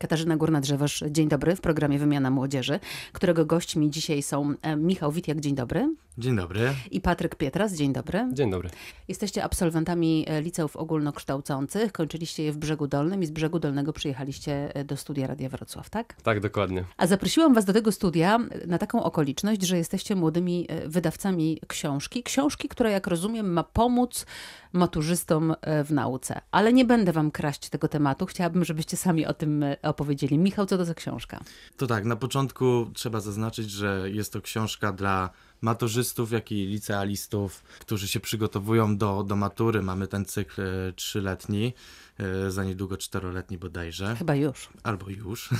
Katarzyna Górna-Drzewosz, dzień dobry w programie Wymiana Młodzieży, którego gośćmi dzisiaj są e, Michał Witjak, dzień dobry. Dzień dobry. I Patryk Pietras, dzień dobry. Dzień dobry. Jesteście absolwentami e, liceów ogólnokształcących, kończyliście je w Brzegu Dolnym i z Brzegu Dolnego przyjechaliście e, do studia Radia Wrocław, tak? Tak, dokładnie. A zaprosiłam was do tego studia na taką okoliczność, że jesteście młodymi wydawcami książki. Książki, która jak rozumiem ma pomóc maturzystom w nauce. Ale nie będę wam kraść tego tematu. Chciałabym, żebyście sami o tym opowiedzieli. Michał, co to za książka? To tak, na początku trzeba zaznaczyć, że jest to książka dla maturzystów, jak i licealistów, którzy się przygotowują do, do matury. Mamy ten cykl e, trzyletni, e, za niedługo czteroletni bodajże. Chyba już. Albo już.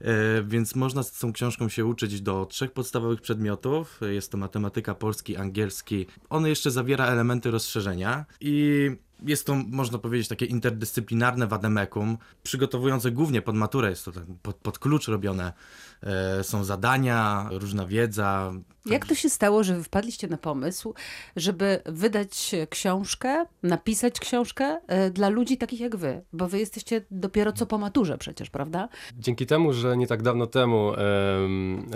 E, więc można z tą książką się uczyć do trzech podstawowych przedmiotów. Jest to matematyka, polski, angielski. On jeszcze zawiera elementy rozszerzenia i jest to, można powiedzieć, takie interdyscyplinarne wademekum, przygotowujące głównie pod maturę, jest to tak pod, pod klucz robione. E, są zadania, różna wiedza. Jak to się stało, że wpadliście na pomysł, żeby wydać książkę, napisać książkę e, dla ludzi takich jak wy? Bo wy jesteście dopiero co po maturze przecież, prawda? Dzięki temu, że nie tak dawno temu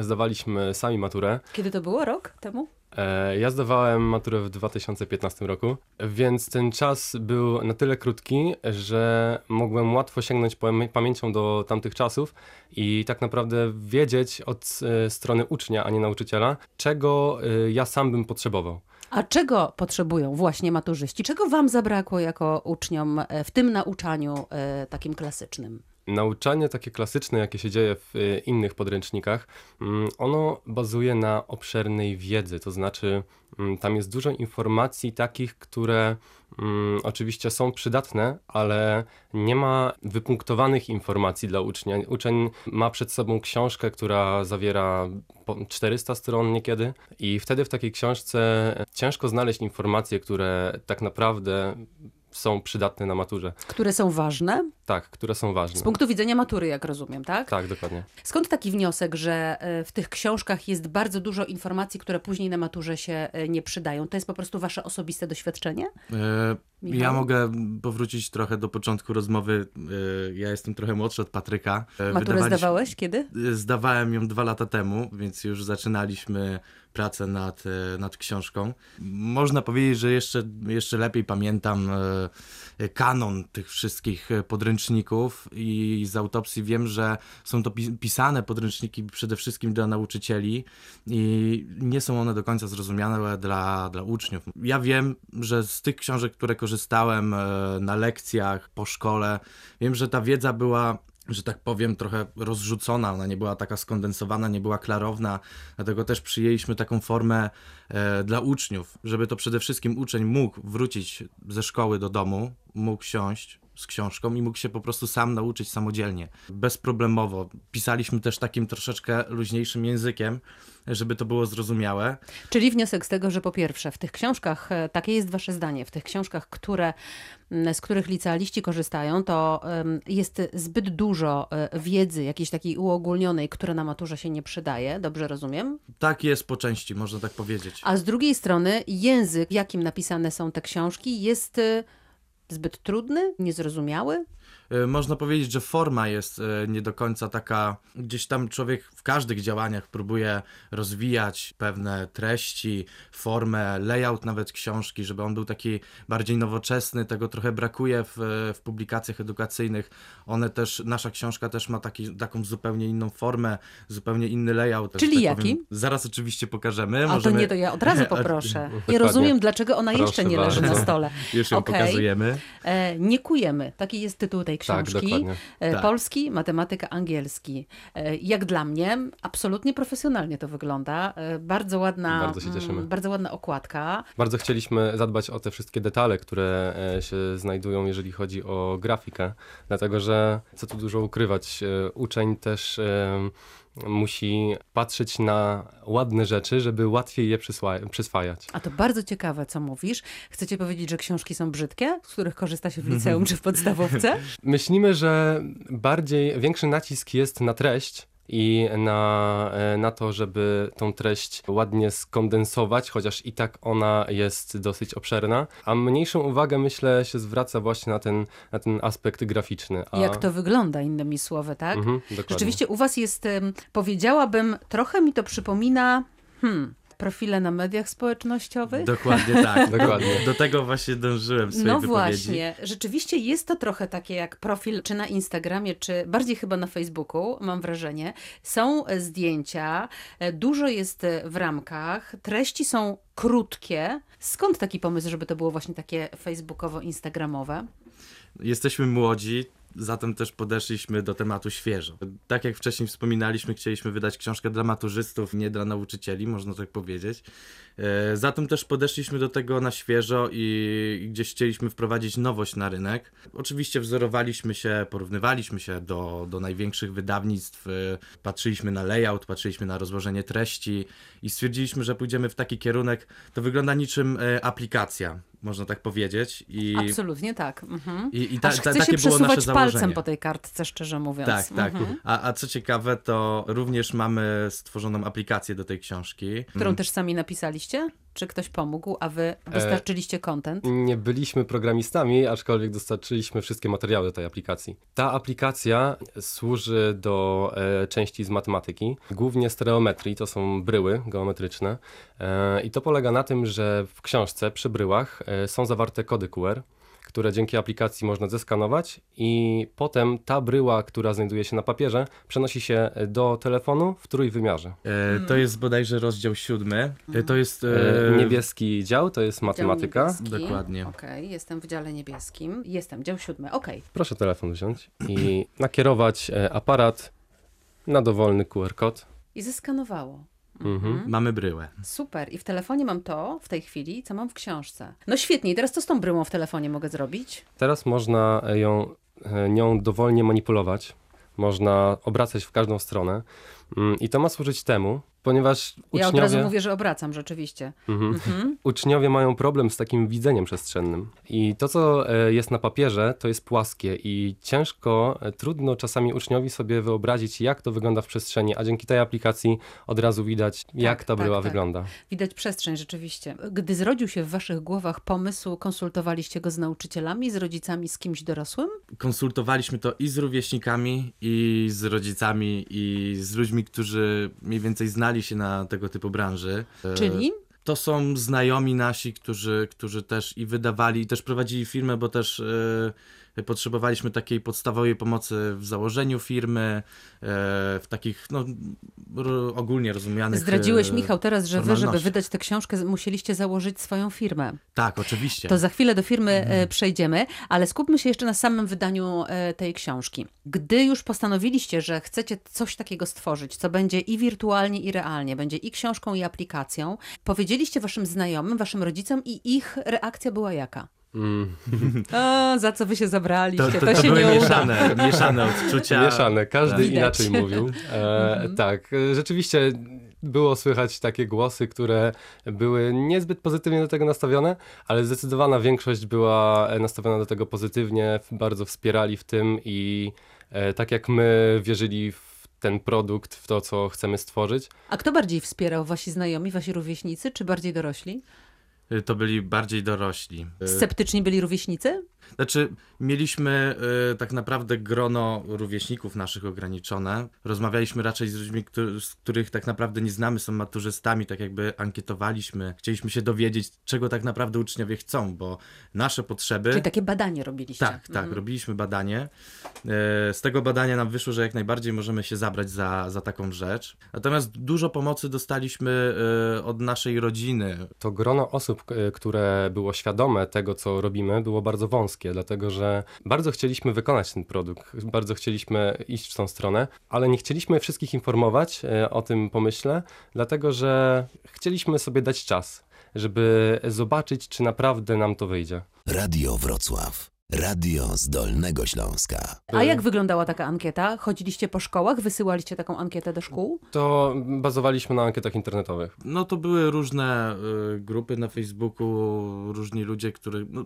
zdawaliśmy sami maturę. Kiedy to było? Rok temu? E, ja zdawałem maturę w 2015 roku, więc ten czas był na tyle krótki, że mogłem łatwo sięgnąć pamięcią do tamtych czasów i tak naprawdę wiedzieć od e, strony ucznia, a nie nauczyciela, czego e, ja sam bym potrzebował. A czego potrzebują właśnie maturzyści? Czego wam zabrakło jako uczniom w tym nauczaniu takim klasycznym? Nauczanie takie klasyczne, jakie się dzieje w y, innych podręcznikach, mm, ono bazuje na obszernej wiedzy, to znaczy mm, tam jest dużo informacji takich, które mm, oczywiście są przydatne, ale nie ma wypunktowanych informacji dla ucznia. Uczeń ma przed sobą książkę, która zawiera 400 stron niekiedy i wtedy w takiej książce ciężko znaleźć informacje, które tak naprawdę są przydatne na maturze. Które są ważne? Tak, które są ważne. Z punktu widzenia matury, jak rozumiem, tak? Tak, dokładnie. Skąd taki wniosek, że e, w tych książkach jest bardzo dużo informacji, które później na maturze się e, nie przydają? To jest po prostu wasze osobiste doświadczenie? E, ja mogę powrócić trochę do początku rozmowy. Ja jestem trochę młodszy od Patryka. Maturę zdawałeś kiedy? Zdawałem ją dwa lata temu, więc już zaczynaliśmy pracę nad, nad książką. Można powiedzieć, że jeszcze, jeszcze lepiej pamiętam kanon tych wszystkich podręczników i z autopsji wiem, że są to pisane podręczniki przede wszystkim dla nauczycieli i nie są one do końca zrozumiane dla, dla uczniów. Ja wiem, że z tych książek, które korzystałem e, na lekcjach, po szkole, wiem, że ta wiedza była że tak powiem, trochę rozrzucona, ona nie była taka skondensowana, nie była klarowna, dlatego też przyjęliśmy taką formę e, dla uczniów, żeby to przede wszystkim uczeń mógł wrócić ze szkoły do domu, mógł siąść, z książką i mógł się po prostu sam nauczyć samodzielnie, bezproblemowo. Pisaliśmy też takim troszeczkę luźniejszym językiem, żeby to było zrozumiałe. Czyli wniosek z tego, że po pierwsze w tych książkach, e, takie jest wasze zdanie, w tych książkach, które, z których licealiści korzystają, to jest zbyt dużo e, wiedzy jakiejś takiej uogólnionej, która na maturze się nie przydaje, dobrze rozumiem? Tak jest po części, można tak powiedzieć. A z drugiej strony język, jakim napisane są te książki, jest e, zbyt trudny, niezrozumiały? E, można powiedzieć, że forma jest e, nie do końca taka, gdzieś tam człowiek w każdych działaniach próbuje rozwijać pewne treści, formę, layout nawet książki, żeby on był taki bardziej nowoczesny, tego trochę brakuje w, w publikacjach edukacyjnych. One też, nasza książka też ma taki, taką zupełnie inną formę, zupełnie inny layout. Czyli tak jaki? Powiem. Zaraz oczywiście pokażemy. A Możemy... to nie, to ja od razu poproszę. Nie rozumiem, dlaczego ona Proszę jeszcze nie leży bardzo. na stole. Już ją okay. pokazujemy. E, nie kujemy. Taki jest tytuł tej tak, książki. Tak, tak. Polski, matematyka, angielski. E, jak dla mnie, absolutnie profesjonalnie to wygląda. E, bardzo ładna, bardzo, się cieszymy. bardzo ładna okładka. Bardzo chcieliśmy zadbać o te wszystkie detale, które się znajdują, jeżeli chodzi o grafikę, dlatego że co tu dużo ukrywać, uczeń też musi patrzeć na ładne rzeczy, żeby łatwiej je przyswajać. A to bardzo ciekawe, co mówisz. Chcecie powiedzieć, że książki są brzydkie, z których korzysta się w liceum czy w podstawówce? Myślimy, że bardziej, większy nacisk jest na treść i na, e, na to, żeby tą treść ładnie skondensować, chociaż i tak ona jest dosyć obszerna, a mniejszą uwagę myślę się zwraca właśnie na ten, na ten aspekt graficzny. A... Jak to wygląda, innymi słowy, tak? Mhm. Rzeczywiście u was jest, powiedziałabym, trochę mi to przypomina, hmm, profile na mediach społecznościowych. Dokładnie tak. Dokładnie. Do tego właśnie dążyłem w swojej No wypowiedzi. właśnie, rzeczywiście jest to trochę takie jak profil, czy na Instagramie, czy bardziej chyba na Facebooku, mam wrażenie. Są e, zdjęcia, e, dużo jest e, w ramkach, treści są krótkie. Skąd taki pomysł, żeby to było właśnie takie facebookowo-instagramowe? Jesteśmy młodzi, zatem też podeszliśmy do tematu świeżo. Tak jak wcześniej wspominaliśmy, chcieliśmy wydać książkę dla maturzystów, nie dla nauczycieli, można tak powiedzieć. E, Zatem też podeszliśmy do tego na świeżo i gdzieś chcieliśmy wprowadzić nowość na rynek. Oczywiście wzorowaliśmy się, porównywaliśmy się do, do największych wydawnictw, e, patrzyliśmy na layout, patrzyliśmy na rozłożenie treści i stwierdziliśmy, że pójdziemy w taki kierunek. To wygląda niczym e, aplikacja, można tak powiedzieć. I, Absolutnie tak. Mhm. i, i ta, Aż ta, chce się takie było nasze przesuwać palcem założenie. po tej kartce, szczerze mówiąc. Tak, tak. Mhm. A, a co ciekawe, to również mamy stworzoną aplikację do tej książki. Którą też sami napisaliście? Czy ktoś pomógł, a wy dostarczyliście content? Nie byliśmy programistami, aczkolwiek dostarczyliśmy wszystkie materiały do tej aplikacji. Ta aplikacja służy do e, części z matematyki, głównie stereometrii, to są bryły geometryczne. E, I to polega na tym, że w książce przy bryłach e, są zawarte kody QR, które dzięki aplikacji można zeskanować i potem ta bryła, która znajduje się na papierze, przenosi się do telefonu w trójwymiarze. E, to jest bodajże rozdział siódmy. E, to jest... E, E, niebieski dział to jest matematyka. Dokładnie. Okej, jestem w dziale niebieskim. Jestem, dział siódmy, okej. Proszę telefon wziąć i nakierować e, aparat na dowolny QR kod. I zeskanowało. Mhm. Mamy bryłę. Super. I w telefonie mam to w tej chwili, co mam w książce. No świetnie. I teraz co z tą bryłą w telefonie mogę zrobić? Teraz można ją, e, nią dowolnie manipulować. Można obracać w każdą stronę. Mm, I to ma służyć temu, ponieważ Ja od razu uczniowie, mówię, że obracam rzeczywiście. mhm, Mhm. uczniowie mają problem z takim widzeniem przestrzennym. I to, co e, jest na papierze, to jest płaskie i ciężko, e, trudno czasami uczniowi sobie wyobrazić, jak to wygląda w przestrzeni, a dzięki tej aplikacji od razu widać, jak ta tak, bryła tak. wygląda. Widać przestrzeń rzeczywiście. Gdy zrodził się w waszych głowach pomysł, konsultowaliście go z nauczycielami, z rodzicami, z kimś dorosłym? Konsultowaliśmy to i z rówieśnikami, i z rodzicami, i z ludźmi, którzy mniej więcej znali się na tego typu branży. E, Czyli? To są znajomi nasi, którzy, którzy też i wydawali, i też prowadzili firmę, bo też e, potrzebowaliśmy takiej podstawowej pomocy w założeniu firmy, e, w takich no, ogólnie rozumianych. Zdradziłeś, e, Michał, teraz, że wy, żeby wydać tę książkę, musieliście założyć swoją firmę. Tak, oczywiście. To za chwilę do firmy e, przejdziemy, ale skupmy się jeszcze na samym wydaniu tej książki. Gdy już postanowiliście, że chcecie coś takiego stworzyć, co będzie i wirtualnie, i realnie, będzie i książką, i aplikacją, powiedzieliście waszym znajomym, waszym rodzicom i ich reakcja była jaka? Mm. A, za co wy się zabraliście? to, To, to, to się były nie uda. mieszane, mieszane odczucia. Mieszane, każdy Widać. inaczej mówił. E, tak, e, rzeczywiście było słychać takie głosy, które były niezbyt pozytywnie do tego nastawione, ale zdecydowana większość była nastawiona do tego pozytywnie, bardzo wspierali w tym i e, tak jak my wierzyli w ten produkt, w to, co chcemy stworzyć. A kto bardziej wspierał? Wasi znajomi, wasi rówieśnicy, czy bardziej dorośli? To byli bardziej dorośli. E, Sceptyczni byli rówieśnicy? Znaczy, mieliśmy y, tak naprawdę grono rówieśników naszych ograniczone. Rozmawialiśmy raczej z ludźmi, którzy, z których tak naprawdę nie znamy, są maturzystami, tak jakby ankietowaliśmy. Chcieliśmy się dowiedzieć, czego tak naprawdę uczniowie chcą, bo nasze potrzeby. Czyli takie badanie robiliście. Tak, tak, robiliśmy badanie. E, Z tego badania nam wyszło, że jak najbardziej możemy się zabrać za, za taką rzecz. Natomiast dużo pomocy dostaliśmy e, od naszej rodziny. To grono osób, k- które było świadome tego, co robimy, było bardzo wąskie, dlatego że bardzo chcieliśmy wykonać ten produkt, bardzo chcieliśmy iść w tą stronę, ale nie chcieliśmy wszystkich informować e, o tym pomyśle, dlatego że chcieliśmy sobie dać czas, żeby zobaczyć, czy naprawdę nam to wyjdzie. Radio Wrocław. Radio z Dolnego Śląska. A jak wyglądała taka ankieta? Chodziliście po szkołach, wysyłaliście taką ankietę do szkół? To bazowaliśmy na ankietach internetowych. No to były różne y, grupy na Facebooku, różni ludzie, którzy. No,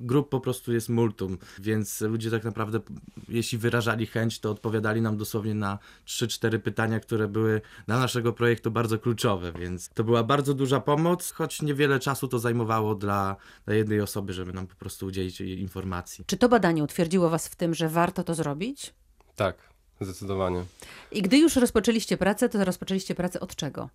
grup po prostu jest multum, więc ludzie tak naprawdę, jeśli wyrażali chęć, to odpowiadali nam dosłownie na 3-4 pytania, które były dla naszego projektu bardzo kluczowe, więc to była bardzo duża pomoc, choć niewiele czasu to zajmowało dla, dla jednej osoby, żeby nam po prostu udzielić jej informacji. Czy to badanie utwierdziło Was w tym, że warto to zrobić? Tak, zdecydowanie. I gdy już rozpoczęliście pracę, to rozpoczęliście pracę od czego?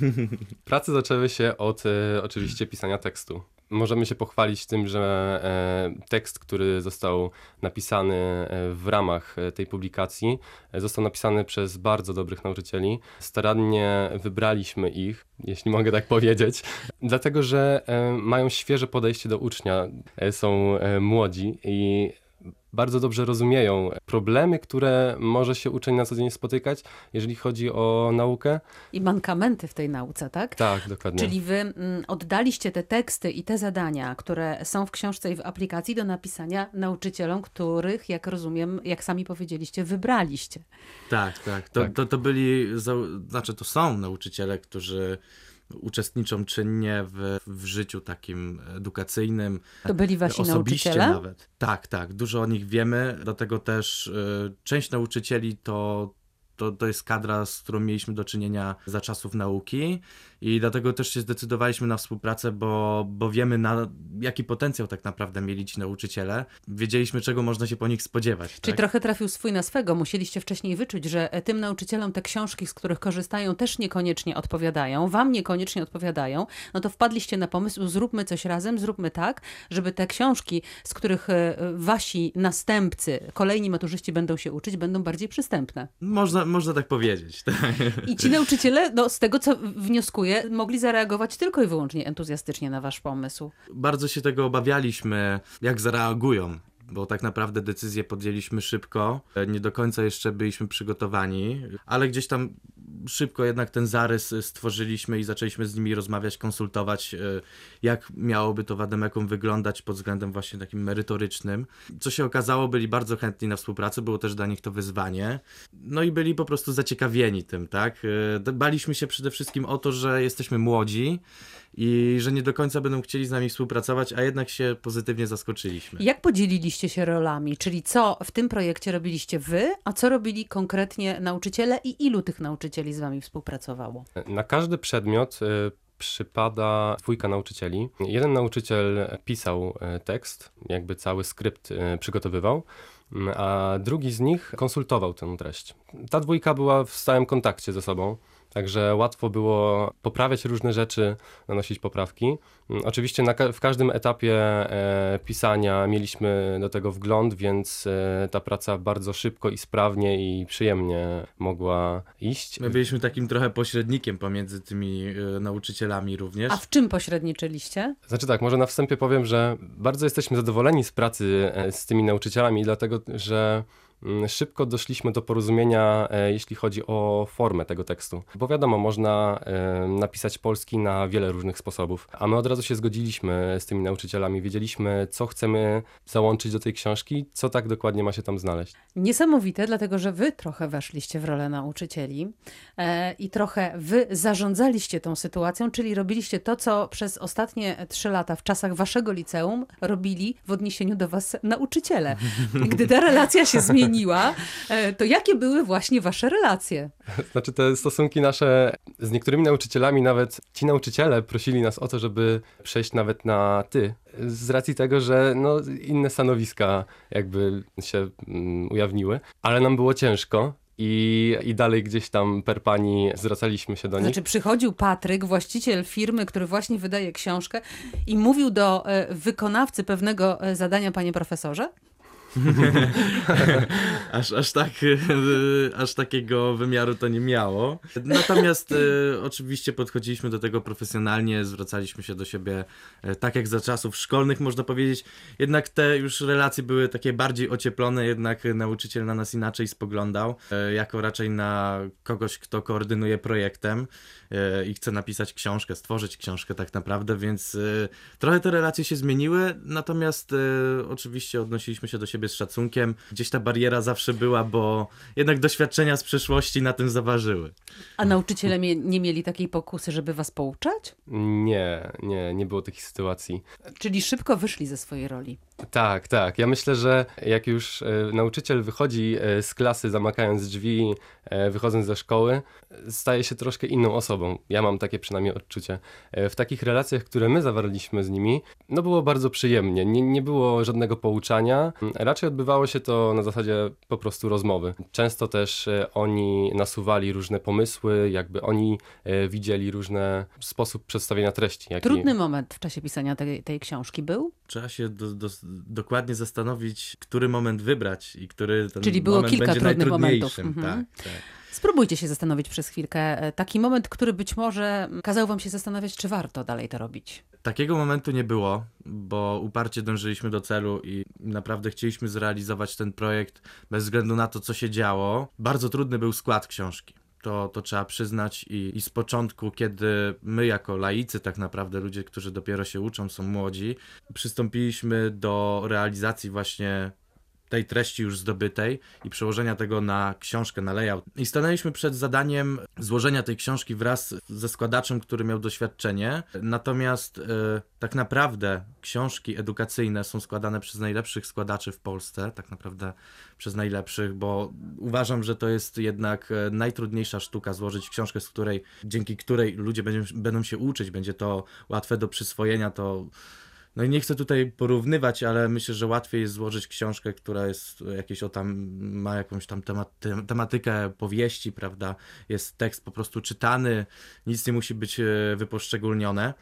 Prace zaczęły się od e, oczywiście pisania tekstu. Możemy się pochwalić tym, że e, tekst, który został napisany e, w ramach e, tej publikacji, został napisany przez bardzo dobrych nauczycieli. Starannie wybraliśmy ich, jeśli mogę tak powiedzieć, dlatego że mają świeże podejście do ucznia, są młodzi i bardzo dobrze rozumieją problemy, które może się uczeń na co dzień spotykać, jeżeli chodzi o naukę. I mankamenty w tej nauce, tak? Tak, dokładnie. Czyli wy mm, oddaliście te teksty i te zadania, które są w książce i w aplikacji do napisania nauczycielom, których, jak rozumiem, jak sami powiedzieliście, wybraliście. Tak, tak. To, Tak. to, to byli, znaczy to są nauczyciele, którzy uczestniczą czynnie w, w życiu takim edukacyjnym. To byli wasi Osobiście nauczyciele? nawet. Tak, tak. Dużo o nich wiemy, dlatego też y, część nauczycieli to, to, to jest kadra, z którą mieliśmy do czynienia za czasów nauki i dlatego też się zdecydowaliśmy na współpracę, bo, bo wiemy na jaki potencjał tak naprawdę mieli ci nauczyciele. Wiedzieliśmy, czego można się po nich spodziewać. Czyli tak? trochę trafił swój na swego. Musieliście wcześniej wyczuć, że e, tym nauczycielom te książki, z których korzystają, też niekoniecznie odpowiadają, wam niekoniecznie odpowiadają. No to wpadliście na pomysł, zróbmy coś razem, zróbmy tak, żeby te książki, z których e, wasi następcy, kolejni maturzyści będą się uczyć, będą bardziej przystępne. Można, można tak powiedzieć. Tak. I ci nauczyciele, no, z tego co wnioskuję, mogli zareagować tylko i wyłącznie entuzjastycznie na wasz pomysł. Bardzo się tego obawialiśmy, jak zareagują. Bo tak naprawdę decyzję podjęliśmy szybko. Nie do końca jeszcze byliśmy przygotowani, ale gdzieś tam szybko jednak ten zarys stworzyliśmy i zaczęliśmy z nimi rozmawiać, konsultować, e, jak miałoby to w Ademekum wyglądać pod względem właśnie takim merytorycznym. Co się okazało, byli bardzo chętni na współpracę, było też dla nich to wyzwanie. No i byli po prostu zaciekawieni tym, tak? E, Baliśmy się przede wszystkim o to, że jesteśmy młodzi i że nie do końca będą chcieli z nami współpracować, a jednak się pozytywnie zaskoczyliśmy. Jak podzieliliście się rolami? Czyli co w tym projekcie robiliście wy, a co robili konkretnie nauczyciele i ilu tych nauczycieli z wami współpracowało? Na każdy przedmiot y, przypada dwójka nauczycieli. Jeden nauczyciel pisał y, tekst, jakby cały skrypt y, przygotowywał, mm, a drugi z nich konsultował tę treść. Ta dwójka była w stałym kontakcie ze sobą. Także łatwo było poprawiać różne rzeczy, nanosić poprawki. Mm, Oczywiście na, ka- w każdym etapie e, pisania mieliśmy do tego wgląd, więc e, ta praca bardzo szybko i sprawnie i przyjemnie mogła iść. My byliśmy takim trochę pośrednikiem pomiędzy tymi e, nauczycielami również. A w czym pośredniczyliście? Znaczy tak, może na wstępie powiem, że bardzo jesteśmy zadowoleni z pracy e, z tymi nauczycielami, dlatego że szybko doszliśmy do porozumienia, e, jeśli chodzi o formę tego tekstu. Bo wiadomo, można e, napisać polski na wiele różnych sposobów, a my od razu się zgodziliśmy z tymi nauczycielami, wiedzieliśmy, co chcemy załączyć do tej książki, co tak dokładnie ma się tam znaleźć. Niesamowite, dlatego że wy trochę weszliście w rolę nauczycieli e, i trochę wy zarządzaliście tą sytuacją, czyli robiliście to, co przez ostatnie trzy lata w czasach waszego liceum robili w odniesieniu do was nauczyciele. I Gdy ta relacja się zmieniła, e, to jakie były właśnie wasze relacje? Znaczy te stosunki nasze z niektórymi nauczycielami, nawet ci nauczyciele prosili nas o to, żeby przejść nawet na ty, z racji tego, że no, inne stanowiska jakby się mm, ujawniły, ale nam było ciężko i, i dalej gdzieś tam per pani zwracaliśmy się do nich. Znaczy przychodził Patryk, właściciel firmy, który właśnie wydaje książkę i mówił do e, wykonawcy pewnego e, zadania, panie profesorze? Aż, aż, tak, aż takiego wymiaru to nie miało. Natomiast e, oczywiście podchodziliśmy do tego profesjonalnie, zwracaliśmy się do siebie e, tak jak za czasów szkolnych, można powiedzieć. Jednak te już relacje były takie bardziej ocieplone, jednak nauczyciel na nas inaczej spoglądał, e, jako raczej na kogoś, kto koordynuje projektem i chce napisać książkę, stworzyć książkę tak naprawdę, więc trochę te relacje się zmieniły, natomiast oczywiście odnosiliśmy się do siebie siebie z szacunkiem. Gdzieś ta bariera zawsze była, bo jednak doświadczenia z przeszłości na tym zaważyły. A nauczyciele mie- nie mieli takiej pokusy, żeby was pouczać? Nie, nie, nie było takich sytuacji. Czyli szybko wyszli ze swojej roli. Tak, tak. Ja myślę, że jak już e, nauczyciel wychodzi e, z klasy, zamykając drzwi, e, wychodząc ze szkoły, staje się troszkę inną osobą. Ja mam takie przynajmniej odczucie. W takich relacjach, które my zawarliśmy z nimi, no było bardzo przyjemnie. Nie, nie było żadnego pouczania. Raczej odbywało się to na zasadzie po prostu rozmowy. Często też e, oni nasuwali różne pomysły, jakby oni e, widzieli różne sposób przedstawienia treści. Jaki... Trudny moment w czasie pisania tej, tej książki był? Trzeba się do, do, dokładnie zastanowić, który moment wybrać i który ten Czyli było moment kilka będzie trudnych najtrudniejszym. momentów. Mhm. Tak, tak. Spróbujcie się zastanowić przez chwilkę. E, Taki moment, który być może kazał wam się zastanawiać, czy warto dalej to robić. Takiego momentu nie było, bo uparcie dążyliśmy do celu i naprawdę chcieliśmy zrealizować ten projekt bez względu na to, co się działo. Bardzo trudny był skład książki. To, to trzeba przyznać I, i z początku, kiedy my jako laicy, tak naprawdę ludzie, którzy dopiero się uczą, są młodzi, przystąpiliśmy do realizacji właśnie tej treści już zdobytej i przełożenia tego na książkę, na layout. I stanęliśmy przed zadaniem złożenia tej książki wraz ze składaczem, który miał doświadczenie. Natomiast e, tak naprawdę książki edukacyjne są składane przez najlepszych składaczy w Polsce, tak naprawdę przez najlepszych, bo uważam, że to jest jednak e, najtrudniejsza sztuka złożyć książkę, z której, dzięki której ludzie będą, będą się uczyć, będzie to łatwe do przyswojenia, to no i nie chcę tutaj porównywać, ale myślę, że łatwiej jest złożyć książkę, która jest jakieś o tam, ma jakąś tam temat, tem- tematykę powieści, prawda? Jest tekst po prostu czytany, nic nie musi być e, wyposzczególnione.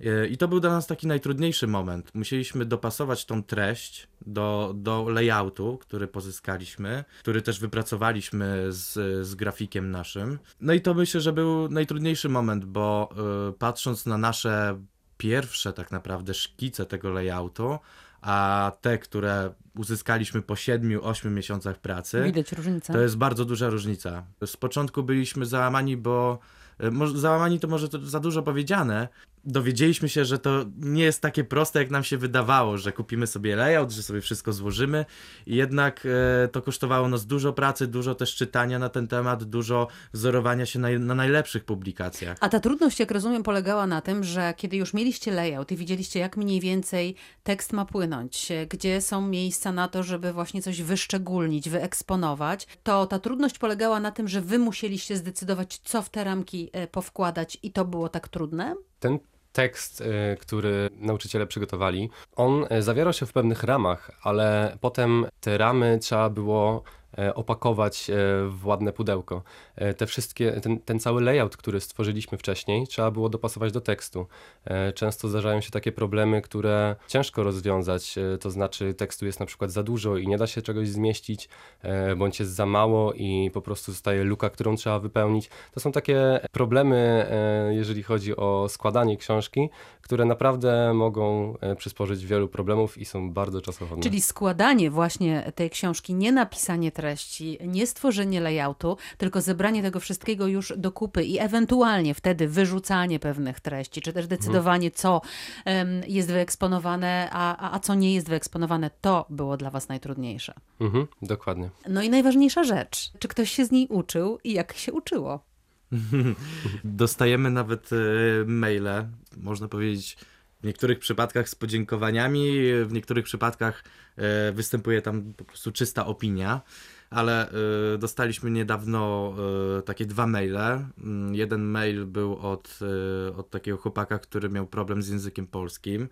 E, I to był dla nas taki najtrudniejszy moment. Musieliśmy dopasować tą treść do, do layoutu, który pozyskaliśmy, który też wypracowaliśmy z, z grafikiem naszym. No i to myślę, że był najtrudniejszy moment, bo e, patrząc na nasze pierwsze tak naprawdę szkice tego layoutu, a te, które uzyskaliśmy po 7-8 miesiącach pracy, Widać różnicę. to jest bardzo duża różnica. Z początku byliśmy załamani, bo e, załamani to może to za dużo powiedziane. Dowiedzieliśmy się, że to nie jest takie proste, jak nam się wydawało, że kupimy sobie layout, że sobie wszystko złożymy. I jednak e, to kosztowało nas dużo pracy, dużo też czytania na ten temat, dużo wzorowania się na, na najlepszych publikacjach. A ta trudność, jak rozumiem, polegała na tym, że kiedy już mieliście layout i widzieliście, jak mniej więcej tekst ma płynąć, e, gdzie są miejsca na to, żeby właśnie coś wyszczególnić, wyeksponować, to ta trudność polegała na tym, że wy musieliście zdecydować, co w te ramki e, powkładać i to było tak trudne? Ten tekst, y, który nauczyciele przygotowali, on y, zawierał się w pewnych ramach, ale potem te ramy trzeba było opakować e, w ładne pudełko. E, Te wszystkie, ten, ten cały layout, który stworzyliśmy wcześniej, trzeba było dopasować do tekstu. E, Często zdarzają się takie problemy, które ciężko rozwiązać, e, to znaczy tekstu jest na przykład za dużo i nie da się czegoś zmieścić, e, bądź jest za mało i po prostu zostaje luka, którą trzeba wypełnić. To są takie problemy, e, jeżeli chodzi o składanie książki, które naprawdę mogą e, przysporzyć wielu problemów i są bardzo czasochłonne. Czyli składanie właśnie tej książki, nie napisanie treści, nie stworzenie layoutu, tylko zebranie tego wszystkiego już do kupy i ewentualnie wtedy wyrzucanie pewnych treści, czy też decydowanie, co em, jest wyeksponowane, a, a, a co nie jest wyeksponowane, to było dla Was najtrudniejsze. Mhm, dokładnie. No i najważniejsza rzecz, czy ktoś się z niej uczył i jak się uczyło? Dostajemy nawet e, maile, można powiedzieć, w niektórych przypadkach z podziękowaniami, w niektórych przypadkach e, występuje tam po prostu czysta opinia. Ale e, dostaliśmy niedawno e, takie dwa maile. Mm, Jeden mail był od, e, od takiego chłopaka, który miał problem z językiem polskim.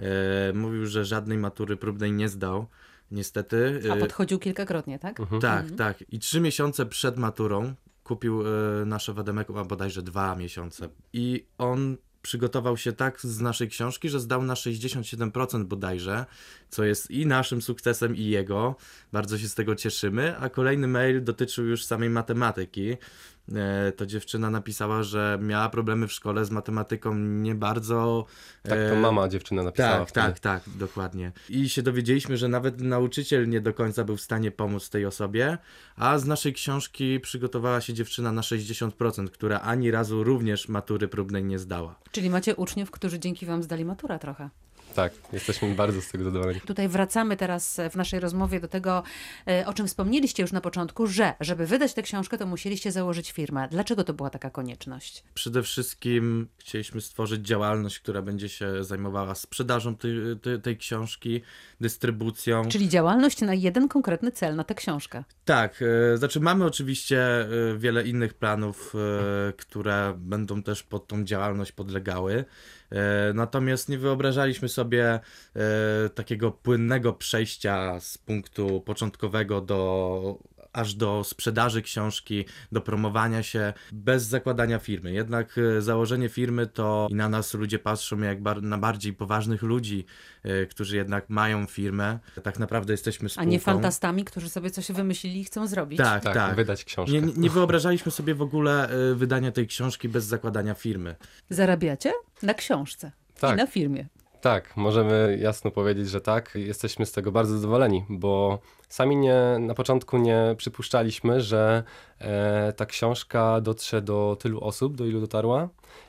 E, Mówił, że żadnej matury próbnej nie zdał, niestety. A E, podchodził kilkakrotnie, tak? Mhm. tak, tak. I trzy miesiące przed maturą kupił e, nasze Wademeku, a bodajże dwa miesiące. I on przygotował się tak z naszej książki, że zdał na 67% bodajże, co jest i naszym sukcesem, i jego. Bardzo się z tego cieszymy. A kolejny mail dotyczył już samej matematyki. E, To dziewczyna napisała, że miała problemy w szkole z matematyką nie bardzo. Tak to e, mama dziewczyna napisała tak, wtedy. tak, tak, dokładnie. I się dowiedzieliśmy, że nawet nauczyciel nie do końca był w stanie pomóc tej osobie, a z naszej książki przygotowała się dziewczyna na 60%, która ani razu również matury próbnej nie zdała. Czyli macie uczniów, którzy dzięki Wam zdali maturę trochę. Tak, jesteśmy bardzo z tego zadowoleni. Tutaj wracamy teraz w naszej rozmowie do tego, e, o czym wspomnieliście już na początku, że żeby wydać tę książkę, to musieliście założyć firmę. Dlaczego to była taka konieczność? Przede wszystkim chcieliśmy stworzyć działalność, która będzie się zajmowała sprzedażą tej, tej, tej książki, dystrybucją. Czyli działalność na jeden konkretny cel, na tę książkę. Tak, e, znaczy mamy oczywiście e, wiele innych planów, e, które będą też pod tą działalność podlegały. E, Natomiast nie wyobrażaliśmy sobie e, takiego płynnego przejścia z punktu początkowego do aż do sprzedaży książki, do promowania się bez zakładania firmy. Jednak e, założenie firmy to i na nas ludzie patrzą jak bar- na bardziej poważnych ludzi, e, którzy jednak mają firmę. Tak naprawdę jesteśmy A spółką. nie fantastami, którzy sobie coś wymyślili i chcą zrobić. Tak, Tak, tak. wydać książkę. Nie, nie wyobrażaliśmy sobie w ogóle e, wydania tej książki bez zakładania firmy. Zarabiacie na książce i Tak. na firmie. Tak, możemy jasno powiedzieć, że tak. Jesteśmy z tego bardzo zadowoleni, bo sami nie, na początku nie przypuszczaliśmy, że e, ta książka dotrze do tylu osób, do ilu dotarła.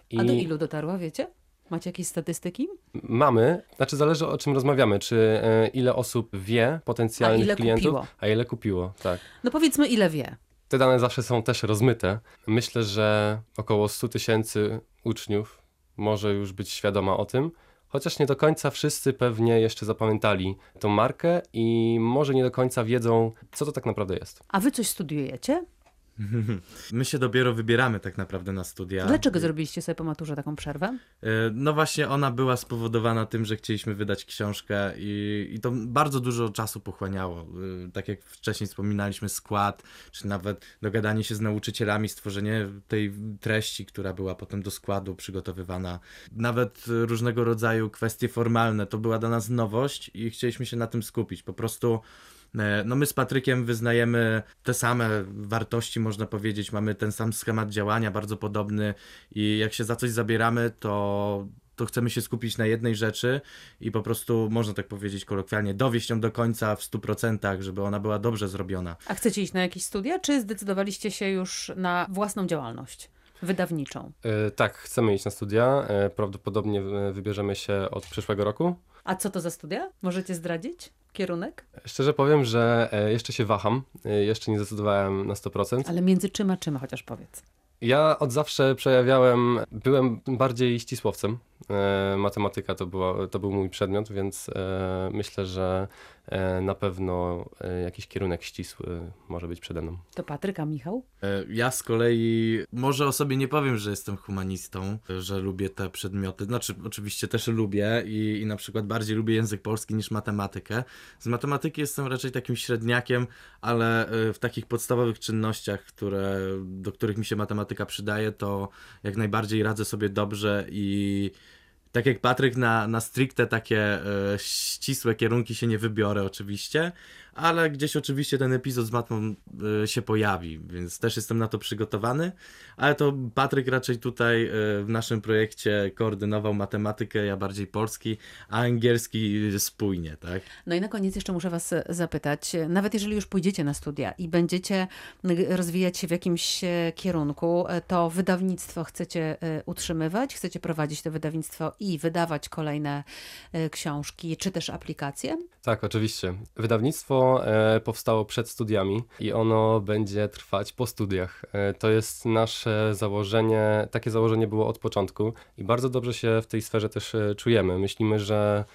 I A do ilu dotarła, wiecie? Macie jakieś statystyki? mamy, znaczy zależy o czym rozmawiamy, czy e, ile osób wie potencjalnych A ile klientów, kupiło? a ile kupiło, tak. No powiedzmy, ile wie. Te dane zawsze są też rozmyte. Myślę, że około 100 tysięcy uczniów może już być świadoma o tym, chociaż nie do końca wszyscy pewnie jeszcze zapamiętali tą markę i może nie do końca wiedzą, co to tak naprawdę jest. A wy coś studiujecie? My się dopiero wybieramy tak naprawdę na studia. Dlaczego zrobiliście sobie po maturze taką przerwę? E, No właśnie ona była spowodowana tym, że chcieliśmy wydać książkę i, i to bardzo dużo czasu pochłaniało. E, Tak jak wcześniej wspominaliśmy, skład, czy nawet dogadanie się z nauczycielami, stworzenie tej treści, która była potem do składu przygotowywana. Nawet różnego rodzaju kwestie formalne, to była dla nas nowość i chcieliśmy się na tym skupić. Po prostu No my z Patrykiem wyznajemy te same wartości, można powiedzieć, mamy ten sam schemat działania, bardzo podobny i jak się za coś zabieramy, to, to chcemy się skupić na jednej rzeczy i po prostu, można tak powiedzieć kolokwialnie, dowieść ją do końca w 100%, żeby ona była dobrze zrobiona. A chcecie iść na jakieś studia, czy zdecydowaliście się już na własną działalność wydawniczą? E, tak, chcemy iść na studia. E, prawdopodobnie e, wybierzemy się od przyszłego roku. A co to za studia? Możecie zdradzić? Kierunek? Szczerze powiem, że e, jeszcze się waham. E, jeszcze nie zdecydowałem na 100%. Ale między czym a czym, chociaż powiedz. Ja od zawsze przejawiałem, byłem bardziej ścisłowcem. E, matematyka to, była, to był mój przedmiot, więc myślę, że na pewno e, jakiś kierunek ścisły może być przede mną. To Patryk, a Michał? E, Ja z kolei może o sobie nie powiem, że jestem humanistą, że lubię te przedmioty. Znaczy, oczywiście też lubię i, i na przykład bardziej lubię język polski niż matematykę. Z matematyki jestem raczej takim średniakiem, ale e, w takich podstawowych czynnościach, które, do których mi się matematyka przydaje, to jak najbardziej radzę sobie dobrze i. Tak jak Patryk, na, na stricte takie e, ścisłe kierunki się nie wybiorę oczywiście, ale gdzieś oczywiście ten epizod z matmą e, się pojawi, więc też jestem na to przygotowany, ale to Patryk raczej tutaj e, w naszym projekcie koordynował matematykę, ja bardziej polski, a angielski spójnie, tak? No i na koniec jeszcze muszę Was zapytać, nawet jeżeli już pójdziecie na studia i będziecie rozwijać się w jakimś kierunku, to wydawnictwo chcecie utrzymywać, chcecie prowadzić to wydawnictwo i wydawać kolejne e, książki, czy też aplikacje? Tak, oczywiście. Wydawnictwo e, powstało przed studiami i ono będzie trwać po studiach. E, to jest nasze założenie, takie założenie było od początku i bardzo dobrze się w tej sferze też czujemy. Myślimy, że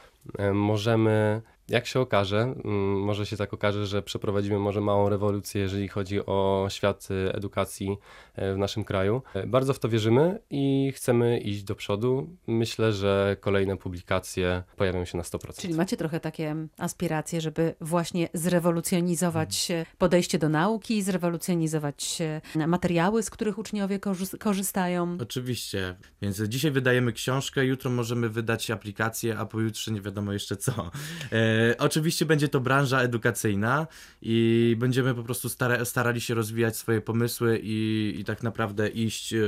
możemy, jak się okaże, mm, może się tak okaże, że przeprowadzimy może małą rewolucję, jeżeli chodzi o świat e, edukacji e, w naszym kraju. E, Bardzo w to wierzymy i chcemy iść do przodu. Myślę, że kolejne publikacje pojawią się na 100%. Czyli macie trochę takie aspiracje, żeby właśnie zrewolucjonizować e, podejście do nauki, zrewolucjonizować e, materiały, z których uczniowie korzy- korzystają. Oczywiście, więc dzisiaj wydajemy książkę, jutro możemy wydać aplikację, a pojutrze nie wiadomo jeszcze co. E, oczywiście będzie to branża edukacyjna i będziemy po prostu stara, starali się rozwijać swoje pomysły i, i tak naprawdę iść e,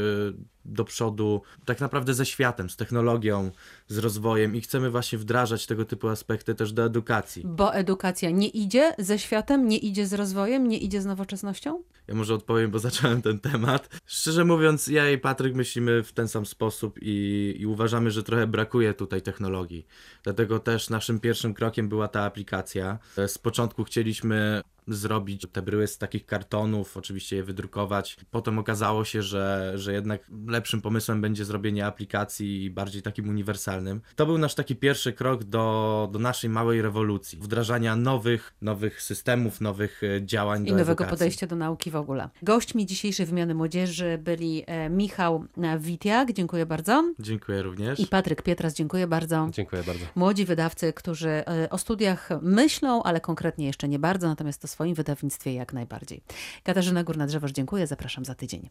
do przodu, tak naprawdę ze światem, z technologią, z rozwojem i chcemy właśnie wdrażać tego typu aspekty też do edukacji. Bo edukacja nie idzie ze światem, nie idzie z rozwojem, nie idzie z nowoczesnością? Ja może odpowiem, bo zacząłem ten temat. Szczerze mówiąc, ja i Patryk myślimy w ten sam sposób i, i uważamy, że trochę brakuje tutaj technologii. Dlatego też naszym pierwszym krokiem była ta aplikacja. Z początku chcieliśmy zrobić te bryły z takich kartonów, oczywiście je wydrukować. Potem okazało się, że, że jednak lepszym pomysłem będzie zrobienie aplikacji bardziej takim uniwersalnym. To był nasz taki pierwszy krok do, do naszej małej rewolucji, wdrażania nowych, nowych systemów, nowych e, działań I do nowego edukacji. podejścia do nauki w ogóle. Gośćmi dzisiejszej wymiany młodzieży byli e, Michał Witiak, dziękuję bardzo, Dziękuję również. i Patryk Pietras, dziękuję bardzo. Dziękuję bardzo. Młodzi wydawcy, którzy e, o studiach myślą, ale konkretnie jeszcze nie bardzo, natomiast o swoim wydawnictwie jak najbardziej. Katarzyna Górna-Drzewoż, dziękuję, zapraszam za tydzień.